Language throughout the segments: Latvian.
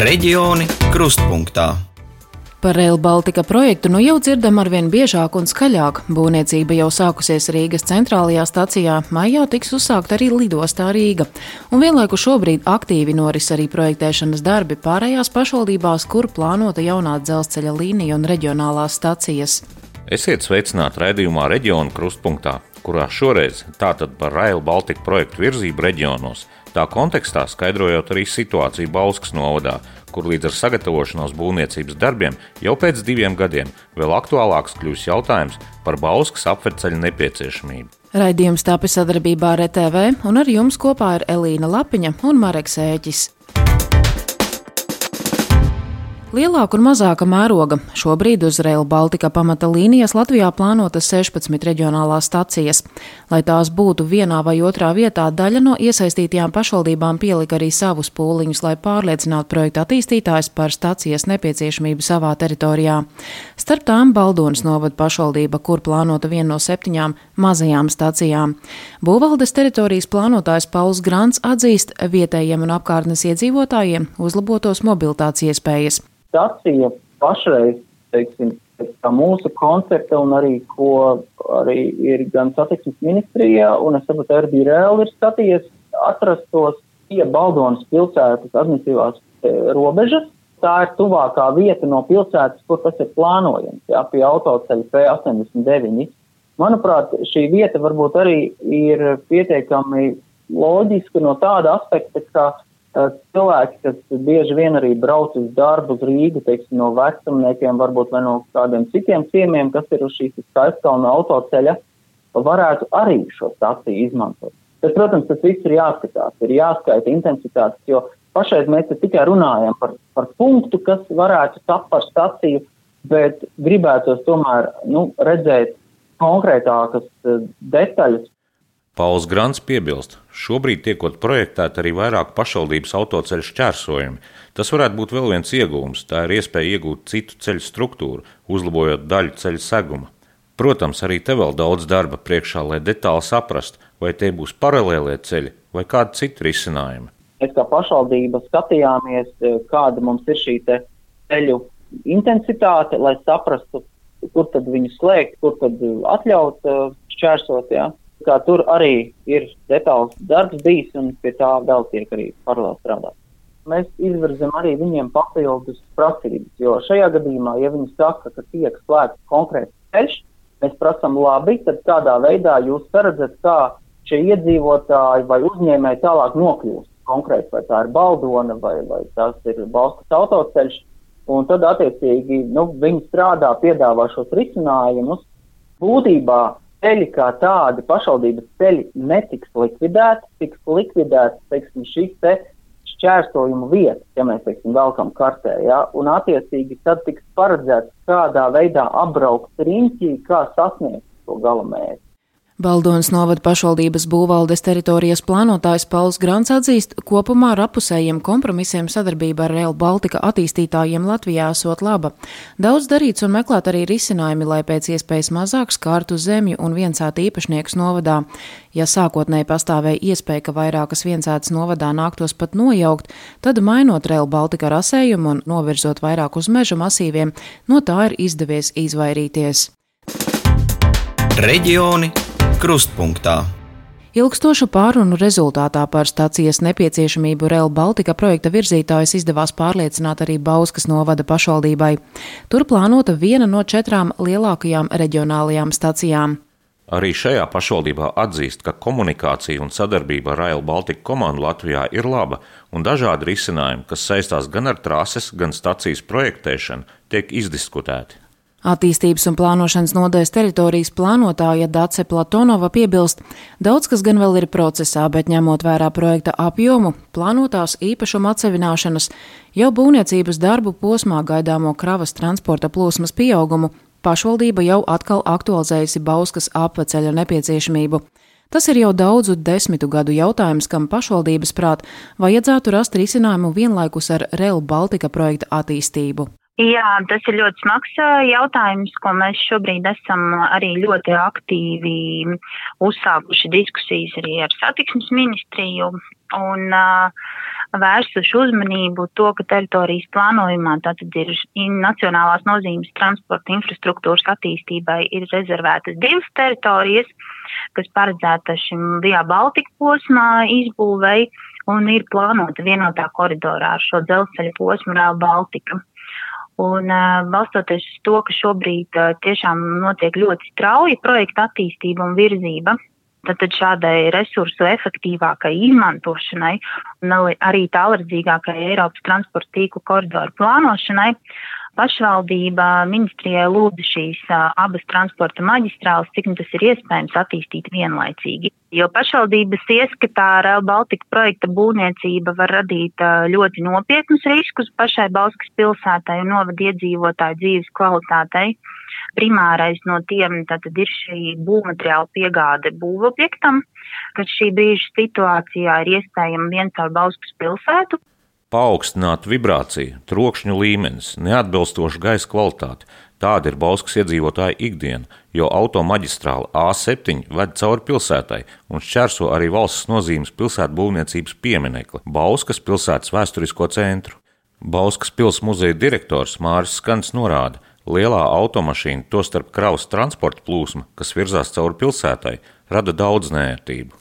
Reģioni krustpunktā. Par Rail Baltica projektu nu jau dzirdam arvien biežāk un skaļāk. Būvniecība jau sākusies Rīgas centrālajā stacijā, maijā tiks uzsākt arī lidostā Rīga. Un vienlaikus šobrīd aktīvi noris arī projektēšanas darbi pārējās pašvaldībās, kur plānota jaunā dzelzceļa līnija un reģionālās stacijas. Esiet sveicināti raidījumā Reģionu krustpunktā, kurā šoreiz tātad par Rail Baltica projektu virzību reģionos. Tā kontekstā skaidrojot arī situāciju Bauskas novadā, kur līdz ar sagatavošanos būvniecības darbiem jau pēc diviem gadiem vēl aktuālāks kļūs jautājums par Bauskas apveceļa nepieciešamību. Raidījums tāpēc sadarbībā ar ETV un ar jums kopā ir Elīna Lapiņa un Mareks Ēķis. Lielāka un mazāka mēroga. Šobrīd uz Rail Baltica pamata līnijas Latvijā plānotas 16 reģionālās stacijas. Lai tās būtu vienā vai otrā vietā, daļa no iesaistītajām pašvaldībām pielika arī savus pūliņus, lai pārliecinātu projekta attīstītājs par stacijas nepieciešamību savā teritorijā. Starp tām Baldonas novada pašvaldība, kur plānota viena no septiņām mazajām stacijām. Būvvaldes teritorijas plānotājs Pauls Grants atzīst vietējiem un apkārtnes iedzīvotājiem uzlabotos mobilitātes iespējas stacija pašreiz, teiksim, mūsu koncepta un arī, ko arī ir gan satiksmes ministrijā un es saprotu, arī reāli ir skatījies atrastos pie Baldonas pilsētas administratīvās e, robežas. Tā ir tuvākā vieta no pilsētas, kur tas ir plānojams, jā, pie autoceļa P89. Manuprāt, šī vieta varbūt arī ir pietiekami loģiska no tāda aspekta, ka cilvēki, kas bieži vien arī brauc uz darbu uz Rīgu, teiksim, no vecumniekiem, varbūt vai no kādiem citiem ciemiem, kas ir uz šīs skaistkalna autoceļa, varētu arī šo staciju izmantot. Bet, protams, tas viss ir jāskatās, ir jāskaita intensitātes, jo pašreiz mēs tikai runājam par, par punktu, kas varētu tapt par staciju, bet gribētos tomēr nu, redzēt konkrētākas detaļas Pauls Grants piebilst, šobrīd tiekot projektēti arī vairāk pašvaldības autoceļu šķērsojumi. Tas varētu būt vēl viens iegūms, tā ir iespēja iegūt citu ceļu struktūru, uzlabojot daļu ceļu seguma. Protams, arī te vēl daudz darba priekšā, lai detāli saprastu, vai tie būs paralēlie ceļi vai kādi citi risinājumi. Mēs kā pašvaldība skatījāmies, kāda mums ir šī ceļu intensitāte, lai saprastu, kur tad viņu slēgt, kur tad atļaut šķērsot. Ja? Kā tur arī ir detāls darbs bijis un pie tā vēl tiek arī paralēli strādāt. Mēs izvirzam arī viņiem papildus prasības, jo šajā gadījumā, ja viņi saka, ka tiek slēgts konkrēts ceļš, mēs prasam labi, tad kādā veidā jūs saredzat, kā šie iedzīvotāji vai uzņēmēji tālāk nokļūst konkrēti, vai tā ir Baldona vai, vai tas ir Balskas autoceļš, un tad attiecīgi nu, viņi strādā, piedāvā šos risinājumus. Būtībā ceļi kā tādi, pašvaldības ceļi netiks likvidēti, tiks likvidēts, teiksim, šīs te šķērsojumu vietas, ja mēs, teiksim, velkam kartē, ja, un attiecīgi tad tiks paredzēts, kādā veidā apbraukt riņķī, kā sasniegt to galamērķi. Baldonas novada pašvaldības būvvaldes teritorijas plānotājs Pauls Grants atzīst, kopumā ar apusējiem kompromisiem sadarbība ar Rail Baltica attīstītājiem Latvijā esot laba. Daudz darīts un meklēt arī risinājumi, lai pēc iespējas mazāk skārtu zemju un viensātu īpašniekus novadā. Ja sākotnēji pastāvēja iespēja, ka vairākas viensātas novadā nāktos pat nojaukt, tad mainot Rail Baltica rasējumu un novirzot vairāk uz meža masīviem, no tā ir izdevies izvairīties. Reģioni krustpunktā. Ilgstošu pārunu rezultātā par stācijas nepieciešamību Rail Baltica projekta virzītājs izdevās pārliecināt arī Bauskas novada pašvaldībai. Tur plānota viena no četrām lielākajām reģionālajām stacijām. Arī šajā pašvaldībā atzīst, ka komunikācija un sadarbība ar Rail Baltica komandu Latvijā ir laba, un dažādi risinājumi, kas saistās gan ar trases, gan stacijas projektēšanu, tiek izdiskutēti. Attīstības un plānošanas nodaļas teritorijas plānotāja Dace Platonova piebilst, daudz kas gan vēl ir procesā, bet ņemot vērā projekta apjomu, plānotās īpašuma atsevināšanas, jau būvniecības darbu posmā gaidāmo kravas transporta plūsmas pieaugumu, pašvaldība jau atkal aktualizējusi Bauskas apveceļa nepieciešamību. Tas ir jau daudzu desmitu gadu jautājums, kam pašvaldības prāt vajadzētu rast risinājumu vienlaikus ar Rail Baltica projekta attīstību. Jā, tas ir ļoti smags jautājums, ko mēs šobrīd esam arī ļoti aktīvi uzsākuši diskusijas arī ar satiksmes ministriju un vērsuši uzmanību to, ka teritorijas plānojumā tātad ir nacionālās nozīmes transporta infrastruktūras attīstībai ir rezervētas divas teritorijas, kas paredzēta šim Via Baltika posmā izbūvei un ir plānota vienotā koridorā ar šo dzelzceļa posmu Rail Baltica. Un balstoties uz to, ka šobrīd tiešām notiek ļoti strauja projekta attīstība un virzība, tad šādai resursu efektīvākai izmantošanai un arī tālredzīgākai Eiropas transporta tīklu koridoru plānošanai pašvaldība ministrijai lūdza šīs abas transporta maģistrāles, cik nu tas ir iespējams attīstīt vienlaicīgi. Jo pašvaldības ieskatā Rail Baltica projekta būvniecība var radīt ļoti nopietnus riskus pašai Balskas pilsētai un novada iedzīvotāju dzīves kvalitātei. Primārais no tiem tātad ir šī būvmateriāla piegāde būvobjektam, kad šī brīža situācijā ir iespējama viens caur Balskas pilsētu, paaugstināta vibrācija, trokšņu līmenis, neatbilstoša gaisa kvalitāte. Tāda ir Bauskas iedzīvotāja ikdiena, jo automaģistrāla A7 ved cauri pilsētai un šķērso arī valsts nozīmes pilsētu būvniecības pieminekli - Bauskas pilsētas vēsturisko centru. Bauskas pils muzeja direktors Māris Skans norāda, lielā automašīna, tostarp kravas transporta plūsma, kas virzās cauri pilsētai, rada daudz nērtību.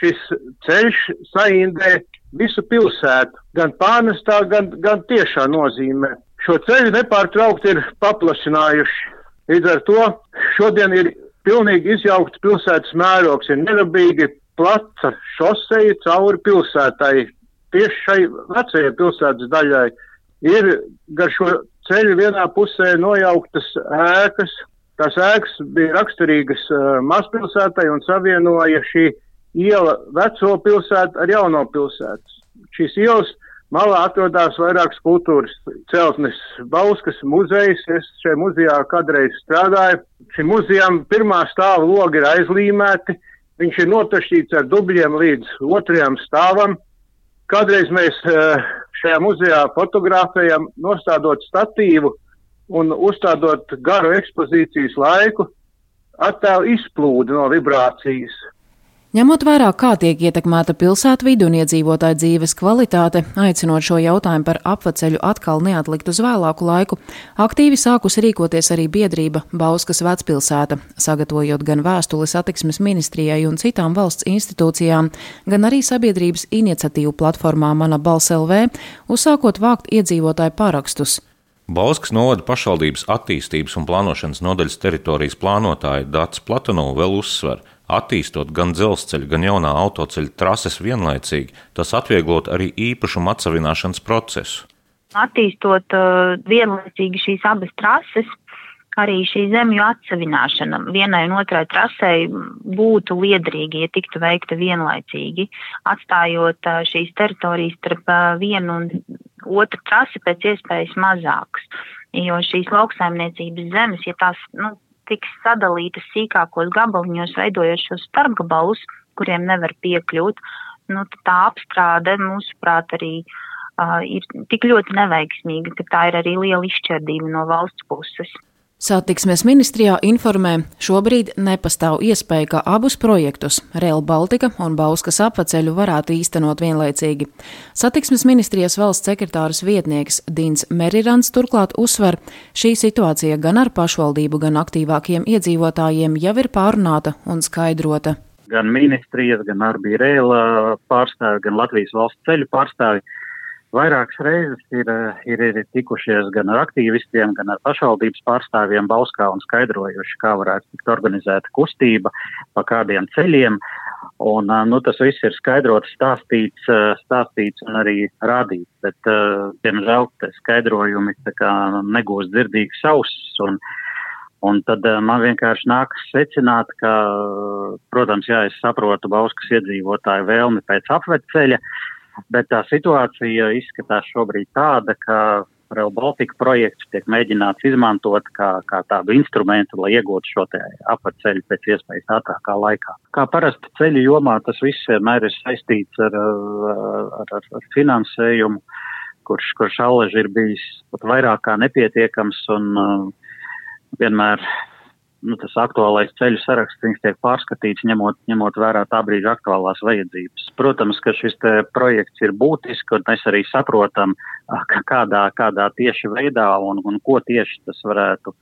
Šis ceļš saindē visu pilsētu, gan pārnestā, gan, gan tiešā nozīmē. Šo ceļu nepārtraukti ir paplašinājuši. Līdz ar to šodien ir pilnīgi izjaukts pilsētas mērogs, ir nedabīgi placa šoseja cauri pilsētai, tieši šai vecajai pilsētas daļai. Ir gar šo ceļu vienā pusē nojauktas ēkas. Tās ēkas bija raksturīgas uh, mazpilsētai un savienoja šī iela veco pilsētu ar jauno pilsētu. Šīs ielas malā atrodas vairākas kultūras celtnes. Bauskas muzejs, es šajā muzejā kādreiz strādāju. Šim muzejam pirmā stāva logi ir aizlīmēti, viņš ir notašķīts ar dubļiem līdz otrajam stāvam. Kādreiz mēs eh, šajā muzejā fotografējam, nostādot statīvu un uzstādot garu ekspozīcijas laiku, attēlu izplūdu no vibrācijas. Ņemot vērā, kā tiek ietekmēta pilsētvide un iedzīvotāja dzīves kvalitāte, aicinot šo jautājumu par apveceļu atkal neatlikt uz vēlāku laiku, aktīvi sākus rīkoties arī biedrība Bauskas vecpilsēta, sagatavojot gan vēstuli satiksmes ministrijai un citām valsts institūcijām, gan arī sabiedrības iniciatīvu platformā Mana balss LV, uzsākot vākt iedzīvotāju parakstus. Bauskas novada pašvaldības attīstības un plānošanas nodaļas teritorijas plānotāja Dārts Platonovs vēl uzsver, Attīstot gan dzelzceļa, gan jaunā autoceļa trases vienlaicīgi, tas atvieglot arī īpašumu atsavināšanas procesu. Attīstot uh, vienlaicīgi šīs abas trases, arī šī zemju atsevināšana vienai un otrai trasei būtu liederīgi, ja tiktu veikta vienlaicīgi, atstājot uh, šīs teritorijas starp uh, vienu un otru trasi pēc iespējas mazākas. Jo šīs lauksaimniecības zemes, ja tās nu, tiks sadalītas sīkākos gabaliņos, veidojot šos starpgabalus, kuriem nevar piekļūt, nu, tā apstrāde, mūsuprāt, arī uh, ir tik ļoti neveiksmīga, ka tā ir arī liela izšķērdība no valsts puses. Satiksmes ministrijā informē, šobrīd nepastāv iespēja, ka abus projektus Rail Baltica un Bauskas apceļu varētu īstenot vienlaicīgi. Satiksmes ministrijas valsts sekretāras vietnieks Dins Merirants turklāt uzsver, šī situācija gan ar pašvaldību, gan aktīvākiem iedzīvotājiem jau ir pārunāta un skaidrota. Gan ministrijas, gan arī Rail pārstāvi, gan Latvijas valsts ceļu pārstāvi Vairākas reizes ir, ir, ir tikušies gan ar aktīvistiem, gan ar pašvaldības pārstāvjiem Bauskā un skaidrojuši, kā varētu tikt organizēta kustība, pa kādiem ceļiem. Un, nu, tas viss ir skaidrots, stāstīts, stāstīts un arī rādīts, bet, diemžēl, skaidrojumi negūst dzirdīgas ausis. Un, tad man vienkārši nākas secināt, ka, protams, jā, es saprotu Bauskas iedzīvotāju vēlmi pēc apveceļa, bet tā situācija izskatās šobrīd tāda, ka Rail Baltica projekts tiek mēģināts izmantot kā, kā tādu instrumentu, lai iegūtu šo apceļu pēc iespējas ātrākā laikā. Kā parasti ceļu jomā tas viss vienmēr ir saistīts ar, ar, ar, ar finansējumu. kurš, kurš allaži ir bijis pat vairāk kā nepietiekams un uh, vienmēr nu, tas aktuālais ceļu saraksts tiek pārskatīts, ņemot, ņemot vērā tā brīža aktuālās vajadzības. Protams, ka šis projekts ir būtisks, un mēs arī saprotam, kādā, kādā tieši veidā un, un ko tieši tas varētu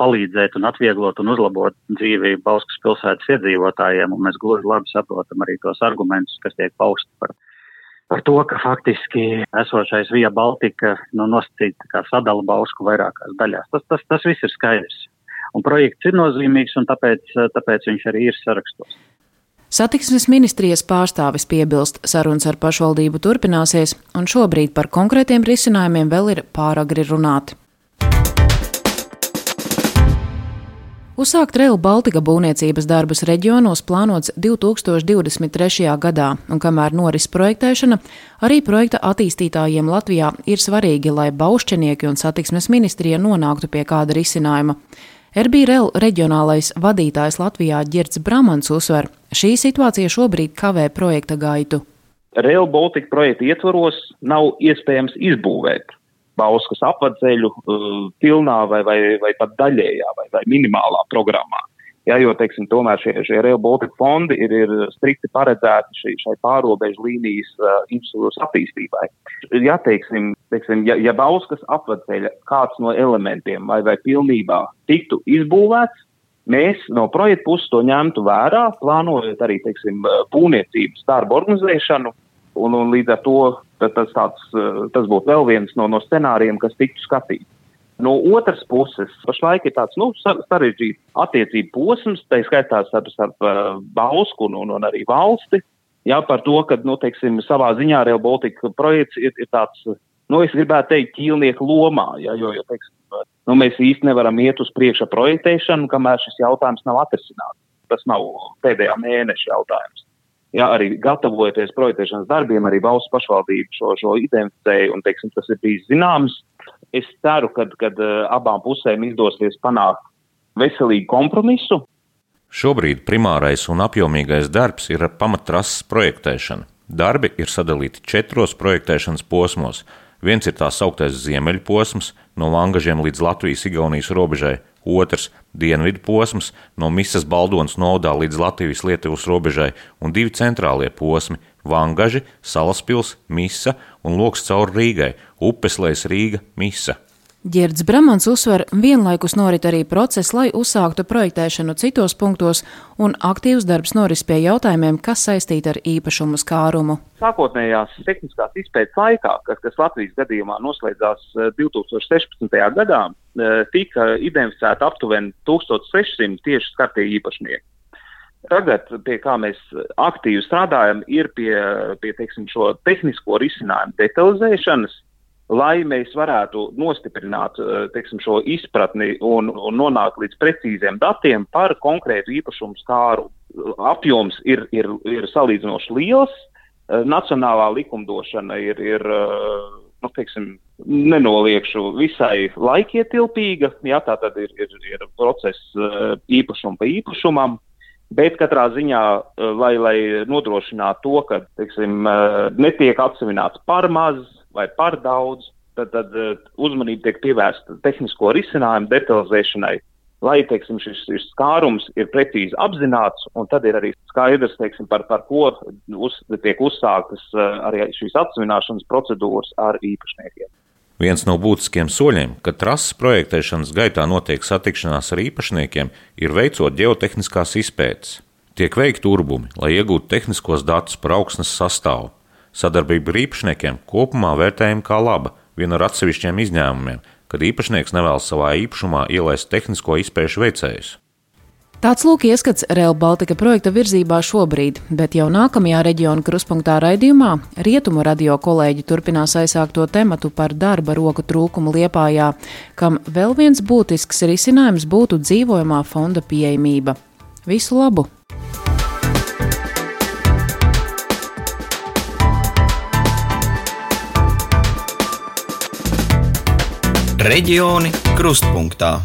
palīdzēt un atvieglot un uzlabot dzīvi Bauskas pilsētas iedzīvotājiem, un mēs gluži labi saprotam arī tos argumentus, kas tiek pausti par, par to, ka faktiski esošais Vija Baltika nu, nosacīta kā sadala Bausku vairākās daļās. Tas, tas, tas viss ir skaidrs. Un projekts ir nozīmīgs, un tāpēc, tāpēc viņš arī ir sarakstos. Satiksmes ministrijas pārstāvis piebilst, sarunas ar pašvaldību turpināsies, un šobrīd par konkrētiem risinājumiem vēl ir pāragri runāt. Uzsākt Rail Baltica būvniecības darbus reģionos plānots 2023. gadā, un kamēr noris projektēšana, arī projekta attīstītājiem Latvijā ir svarīgi, lai baušķenieki un satiksmes ministrija nonāktu pie kāda risinājuma. RBRL reģionālais vadītājs Latvijā Girts Bramans uzsver, šī situācija šobrīd kavē projekta gaitu. Rail Baltica projekta ietvaros nav iespējams izbūvēt Bauskas apvedceļu uh, pilnā vai, vai, vai pat daļējā vai, vai minimālā programmā. Ja, jo, teiksim, tomēr šie, šie Rail Baltica fondi ir, ir strikti paredzēti šī, šai pārobežu līnijas uh, infrastruktūras attīstībai. Ja, teiksim, teiksim, ja, ja Bauskas apvedceļa kāds no elementiem vai, vai pilnībā tiktu izbūvēts, mēs no projekta puses to ņemtu vērā, plānojot arī, teiksim, būvniecības darbu organizēšanu, un, un līdz ar to tas, tāds, tas būtu vēl viens no, no scenārijiem, kas tiktu skatīts. No otras puses, pašlaik ir tāds nu, sarežģīts attiecību posms, tā skaitā starp, starp uh, Bausku un, un, arī valsti. Jā, par to, ka, nu, teiksim, savā ziņā Real Baltica projekts ir, ir tāds, nu, es gribētu teikt, ķīlnieku lomā, jā, jo, jo, teiksim, nu, mēs īsti nevaram iet uz priekšu projektēšanu, kamēr šis jautājums nav atrisināts. Tas nav pēdējā mēneša jautājums. Jā, arī gatavojoties projektēšanas darbiem, arī valsts pašvaldība šo, šo identificēja, un, teiksim, tas ir bijis zināms es ceru, ka uh, abām pusēm izdosies panākt veselīgu kompromisu. Šobrīd primārais un apjomīgais darbs ir pamattrases projektēšana. Darbi ir sadalīti četros projektēšanas posmos. Viens ir tā sauktais ziemeļu posms, no Langažiem līdz Latvijas-Igaunijas robežai, otrs - dienvidu posms, no Misas Baldonas novadā līdz Latvijas-Lietuvas robežai, un divi centrālie posmi Vangaži, Salaspils, Misa un loks caur Rīgai, Upeslēs Rīga, Misa. Girds Bramans uzsver, vienlaikus norit arī process, lai uzsāktu projektēšanu citos punktos, un aktīvs darbs noris pie jautājumiem, kas saistīti ar īpašumu skārumu. Sākotnējās tehniskās izpētes laikā, kas, kas Latvijas gadījumā noslēdzās 2016. Eh, gadā, eh, tika identificēta aptuveni 1600 tieši skartie īpašnieki. Tagad, pie kā mēs aktīvi strādājam, ir pie, pie teiksim, šo tehnisko risinājumu detalizēšanas, lai mēs varētu nostiprināt teiksim, šo izpratni un, un nonākt līdz precīziem datiem par konkrētu īpašumu skāru. Apjoms ir, ir, ir salīdzinoši liels, nacionālā likumdošana ir, ir nu, teiksim, nenoliekšu visai laikietilpīga, jā, tā tad ir, ir, ir process īpašumu pa īpašumam. Bet katrā ziņā, eh, lai, lai nodrošinātu to, ka teiksim, eh, netiek atsevināts par maz vai par daudz, tad, tad eh, uzmanība tiek pievērsta tehnisko risinājumu detalizēšanai, lai teiksim, šis, šis skārums ir precīzi apzināts, un tad ir arī skaidrs, teiksim, par, par ko uz, tiek uzsāktas arī šīs atsevināšanas procedūras ar īpašniekiem. Viens no būtiskiem soļiem, kad trases projektēšanas gaitā notiek satikšanās ar īpašniekiem, ir veicot geotehniskās izpētes. Tiek veikti urbumi, lai iegūtu tehniskos datus par augsnes sastāvu. Sadarbība ar īpašniekiem kopumā vērtējama kā laba, vien ar atsevišķiem izņēmumiem, kad īpašnieks nevēlas savā īpašumā ielaist tehnisko izpēšu veicējus. Tāds lūk ieskats Rail Baltica projekta virzībā šobrīd, bet jau nākamajā reģiona kruspunktā raidījumā Rietumu radio kolēģi turpinās aizsākto tematu par darba roku trūkumu Liepājā, kam vēl viens būtisks risinājums būtu dzīvojamā fonda pieejamība. Visu labu! Reģioni krustpunktā.